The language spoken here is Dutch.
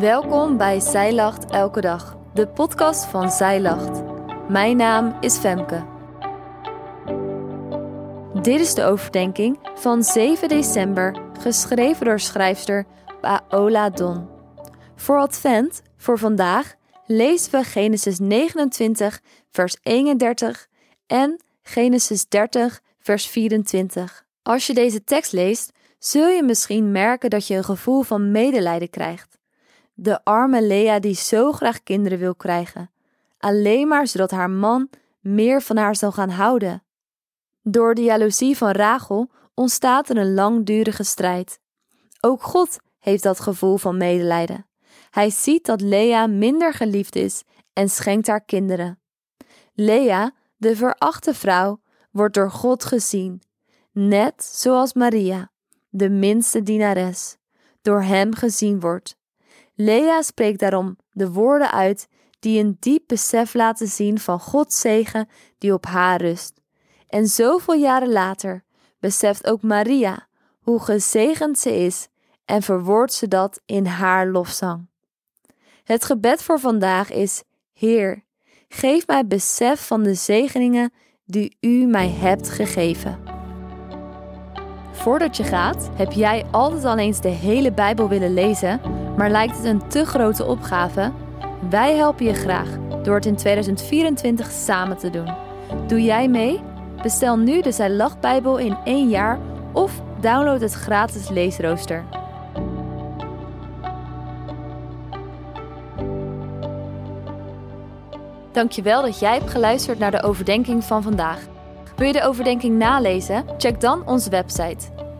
Welkom bij Zij Lacht Elke Dag, de podcast van Zij Lacht. Mijn naam is Femke. Dit is de overdenking van 7 december, geschreven door schrijfster Paola Don. Voor Advent, voor vandaag, lezen we Genesis 29, vers 31 en Genesis 30, vers 24. Als je deze tekst leest, zul je misschien merken dat je een gevoel van medelijden krijgt. De arme Lea die zo graag kinderen wil krijgen, alleen maar zodat haar man meer van haar zal gaan houden. Door de jaloezie van Rachel ontstaat er een langdurige strijd. Ook God heeft dat gevoel van medelijden. Hij ziet dat Lea minder geliefd is en schenkt haar kinderen. Lea, de verachte vrouw, wordt door God gezien, net zoals Maria, de minste dienares, door hem gezien wordt. Lea spreekt daarom de woorden uit die een diep besef laten zien van Gods zegen die op haar rust. En zoveel jaren later beseft ook Maria hoe gezegend ze is en verwoordt ze dat in haar lofzang. Het gebed voor vandaag is: Heer, geef mij besef van de zegeningen die U mij hebt gegeven. Voordat je gaat, heb jij altijd al eens de hele Bijbel willen lezen, maar lijkt het een te grote opgave? Wij helpen je graag door het in 2024 samen te doen. Doe jij mee? Bestel nu de Zij Lacht Bijbel in één jaar of download het gratis leesrooster. Dankjewel dat jij hebt geluisterd naar de overdenking van vandaag. Wil je de overdenking nalezen? Check dan onze website.